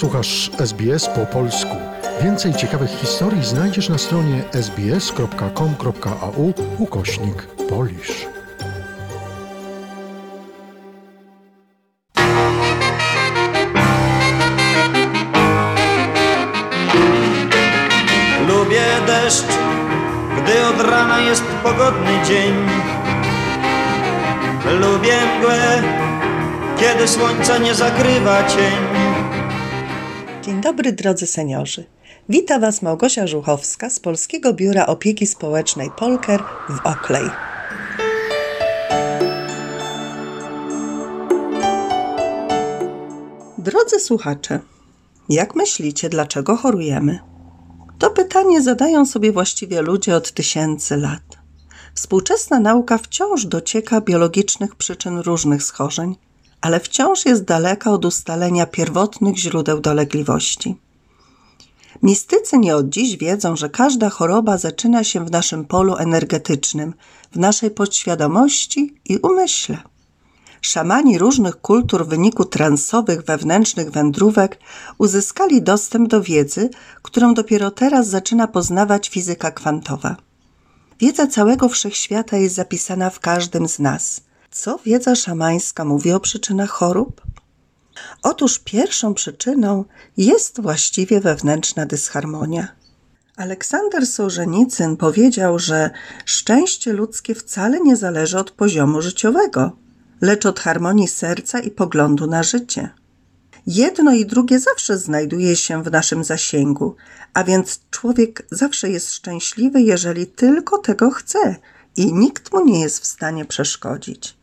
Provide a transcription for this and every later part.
Słuchasz SBS po polsku. Więcej ciekawych historii znajdziesz na stronie sbs.com.au ukośnik polisz. Lubię deszcz, gdy od rana jest pogodny dzień. Lubię mgłę, kiedy słońca nie zakrywa cień. Dzień dobry drodzy seniorzy. Wita Was Małgosia Żuchowska z Polskiego Biura Opieki Społecznej Polker w Oklej. Drodzy słuchacze, jak myślicie, dlaczego chorujemy? To pytanie zadają sobie właściwie ludzie od tysięcy lat. Współczesna nauka wciąż docieka biologicznych przyczyn różnych schorzeń, ale wciąż jest daleka od ustalenia pierwotnych źródeł dolegliwości. Mistycy nie od dziś wiedzą, że każda choroba zaczyna się w naszym polu energetycznym, w naszej podświadomości i umyśle. Szamani różnych kultur w wyniku transowych wewnętrznych wędrówek uzyskali dostęp do wiedzy, którą dopiero teraz zaczyna poznawać fizyka kwantowa. Wiedza całego wszechświata jest zapisana w każdym z nas. Co wiedza szamańska mówi o przyczynach chorób? Otóż pierwszą przyczyną jest właściwie wewnętrzna dysharmonia. Aleksander Sołżenicyn powiedział, że szczęście ludzkie wcale nie zależy od poziomu życiowego, lecz od harmonii serca i poglądu na życie. Jedno i drugie zawsze znajduje się w naszym zasięgu, a więc człowiek zawsze jest szczęśliwy, jeżeli tylko tego chce i nikt mu nie jest w stanie przeszkodzić.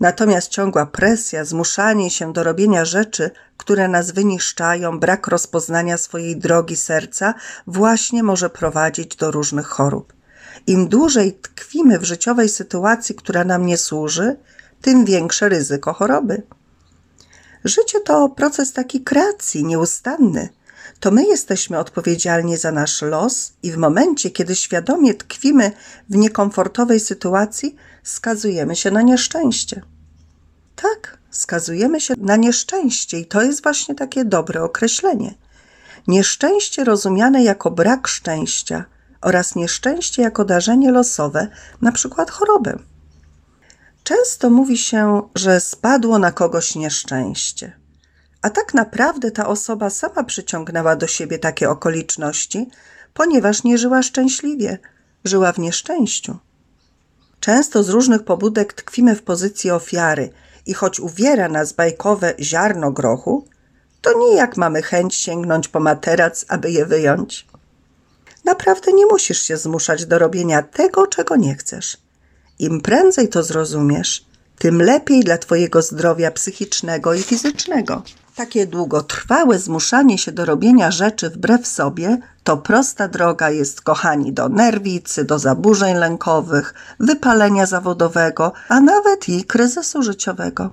Natomiast ciągła presja, zmuszanie się do robienia rzeczy, które nas wyniszczają, brak rozpoznania swojej drogi serca, właśnie może prowadzić do różnych chorób. Im dłużej tkwimy w życiowej sytuacji, która nam nie służy, tym większe ryzyko choroby. Życie to proces taki kreacji, nieustanny. To my jesteśmy odpowiedzialni za nasz los i w momencie, kiedy świadomie tkwimy w niekomfortowej sytuacji, skazujemy się na nieszczęście. Tak, skazujemy się na nieszczęście i to jest właśnie takie dobre określenie. Nieszczęście rozumiane jako brak szczęścia oraz nieszczęście jako darzenie losowe, na przykład chorobę. Często mówi się, że spadło na kogoś nieszczęście. A tak naprawdę ta osoba sama przyciągnęła do siebie takie okoliczności, ponieważ nie żyła szczęśliwie, żyła w nieszczęściu. Często z różnych pobudek tkwimy w pozycji ofiary i choć uwiera nas bajkowe ziarno grochu, to nijak mamy chęć sięgnąć po materac, aby je wyjąć. Naprawdę nie musisz się zmuszać do robienia tego, czego nie chcesz. Im prędzej to zrozumiesz, tym lepiej dla Twojego zdrowia psychicznego i fizycznego. Takie długotrwałe zmuszanie się do robienia rzeczy wbrew sobie to prosta droga jest, kochani, do nerwicy, do zaburzeń lękowych, wypalenia zawodowego, a nawet i kryzysu życiowego.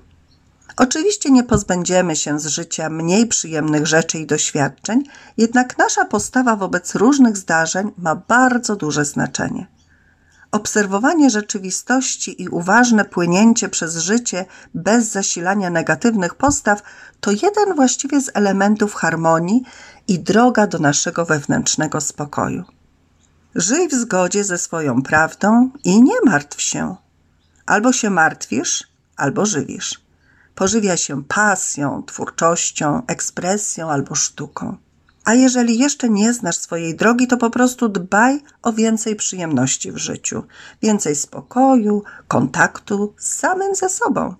Oczywiście nie pozbędziemy się z życia mniej przyjemnych rzeczy i doświadczeń, jednak nasza postawa wobec różnych zdarzeń ma bardzo duże znaczenie. Obserwowanie rzeczywistości i uważne płynięcie przez życie bez zasilania negatywnych postaw to jeden właściwie z elementów harmonii i droga do naszego wewnętrznego spokoju. Żyj w zgodzie ze swoją prawdą i nie martw się. Albo się martwisz, albo żywisz. Pożywia się pasją, twórczością, ekspresją albo sztuką. A jeżeli jeszcze nie znasz swojej drogi, to po prostu dbaj o więcej przyjemności w życiu, więcej spokoju, kontaktu z samym ze sobą.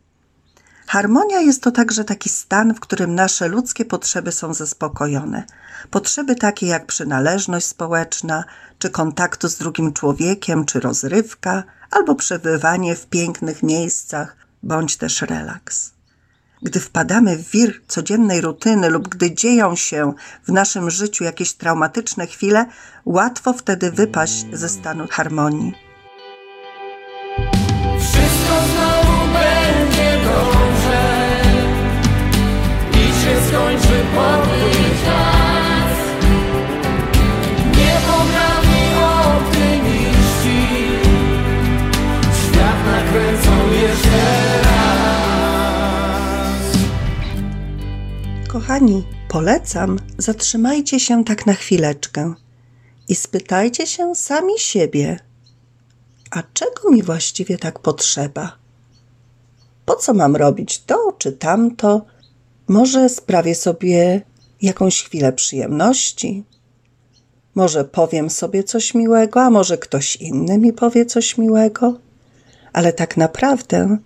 Harmonia jest to także taki stan, w którym nasze ludzkie potrzeby są zaspokojone. Potrzeby takie jak przynależność społeczna, czy kontaktu z drugim człowiekiem, czy rozrywka, albo przebywanie w pięknych miejscach, bądź też relaks. Gdy wpadamy w wir codziennej rutyny lub gdy dzieją się w naszym życiu jakieś traumatyczne chwile, łatwo wtedy wypaść ze stanu harmonii. Kochani, Polecam, zatrzymajcie się tak na chwileczkę i spytajcie się sami siebie, a czego mi właściwie tak potrzeba? Po co mam robić to czy tamto? Może sprawię sobie jakąś chwilę przyjemności? Może powiem sobie coś miłego, a może ktoś inny mi powie coś miłego? Ale tak naprawdę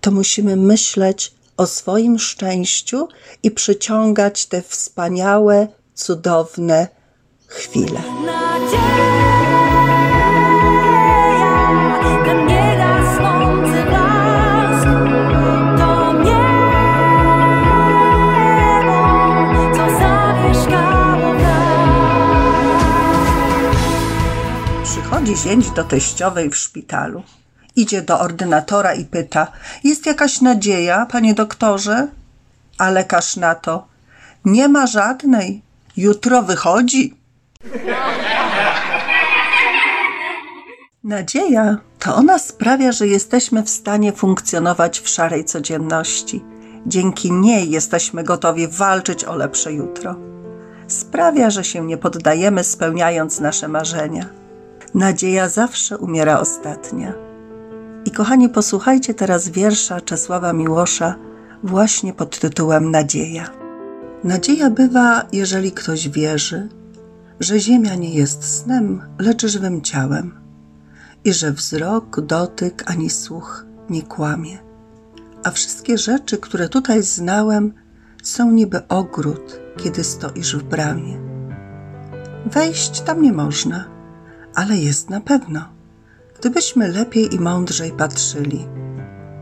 to musimy myśleć o swoim szczęściu i przyciągać te wspaniałe, cudowne chwile. Przychodzi zięć do teściowej w szpitalu. Idzie do ordynatora i pyta: Jest jakaś nadzieja, panie doktorze? A lekarz na to: Nie ma żadnej. Jutro wychodzi. Nadzieja to ona sprawia, że jesteśmy w stanie funkcjonować w szarej codzienności. Dzięki niej jesteśmy gotowi walczyć o lepsze jutro. Sprawia, że się nie poddajemy, spełniając nasze marzenia. Nadzieja zawsze umiera ostatnia. I kochani, posłuchajcie teraz wiersza Czesława Miłosza właśnie pod tytułem Nadzieja. Nadzieja bywa, jeżeli ktoś wierzy, że ziemia nie jest snem, lecz żywym ciałem i że wzrok, dotyk ani słuch nie kłamie. A wszystkie rzeczy, które tutaj znałem, są niby ogród, kiedy stoisz w bramie. Wejść tam nie można, ale jest na pewno, gdybyśmy lepiej i mądrzej patrzyli.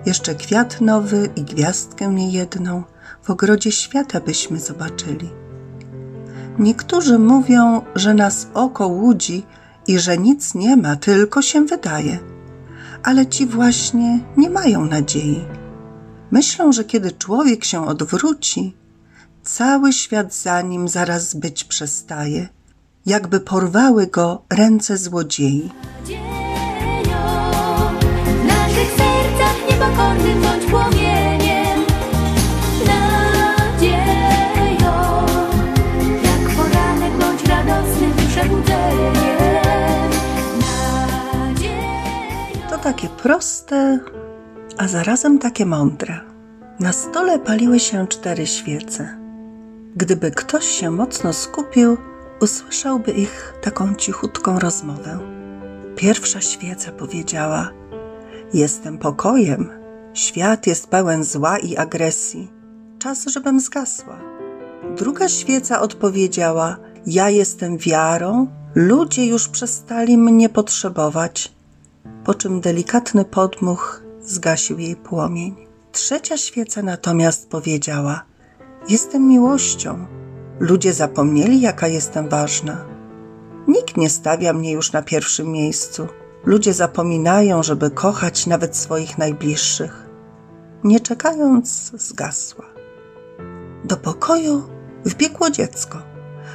Jeszcze kwiat nowy i gwiazdkę niejedną w ogrodzie świata byśmy zobaczyli. Niektórzy mówią, że nas oko łudzi i że nic nie ma, tylko się wydaje. Ale ci właśnie nie mają nadziei. Myślą, że kiedy człowiek się odwróci, cały świat za nim zaraz być przestaje, jakby porwały go ręce złodziei. Niepokornym bądź płomieniem. Nadziejo, jak poranek bądź radosnym przebudzeniem. Nadziejo. To takie proste, a zarazem takie mądre. Na stole paliły się cztery świece. Gdyby ktoś się mocno skupił, usłyszałby ich taką cichutką rozmowę. Pierwsza świeca powiedziała: Jestem pokojem, świat jest pełen zła i agresji. Czas, żebym zgasła. Druga świeca odpowiedziała: Ja jestem wiarą, ludzie już przestali mnie potrzebować. Po czym delikatny podmuch zgasił jej płomień. Trzecia świeca natomiast powiedziała: Jestem miłością. Ludzie zapomnieli, jaka jestem ważna. Nikt nie stawia mnie już na pierwszym miejscu. Ludzie zapominają, żeby kochać nawet swoich najbliższych. Nie czekając, zgasła. Do pokoju wbiegło dziecko.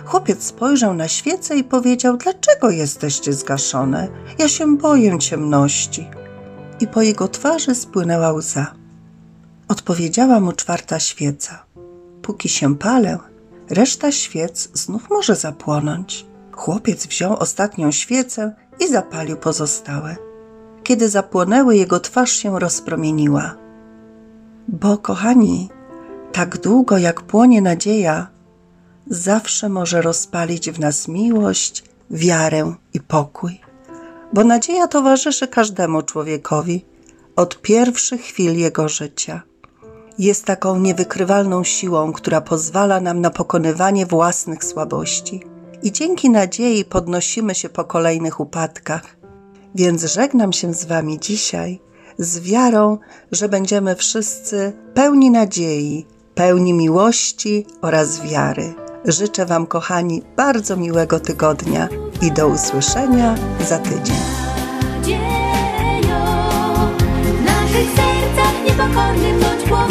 Chłopiec spojrzał na świecę i powiedział: Dlaczego jesteście zgaszone? Ja się boję ciemności. I po jego twarzy spłynęła łza. Odpowiedziała mu czwarta świeca: Póki się palę, reszta świec znów może zapłonąć. Chłopiec wziął ostatnią świecę i zapalił pozostałe. Kiedy zapłonęły, jego twarz się rozpromieniła. Bo, kochani, tak długo jak płonie nadzieja, zawsze może rozpalić w nas miłość, wiarę i pokój. Bo nadzieja towarzyszy każdemu człowiekowi od pierwszych chwil jego życia. Jest taką niewykrywalną siłą, która pozwala nam na pokonywanie własnych słabości. I dzięki nadziei podnosimy się po kolejnych upadkach. Więc żegnam się z Wami dzisiaj z wiarą, że będziemy wszyscy pełni nadziei, pełni miłości oraz wiary. Życzę Wam, kochani, bardzo miłego tygodnia i do usłyszenia za tydzień. W sercach bądź płomieniem.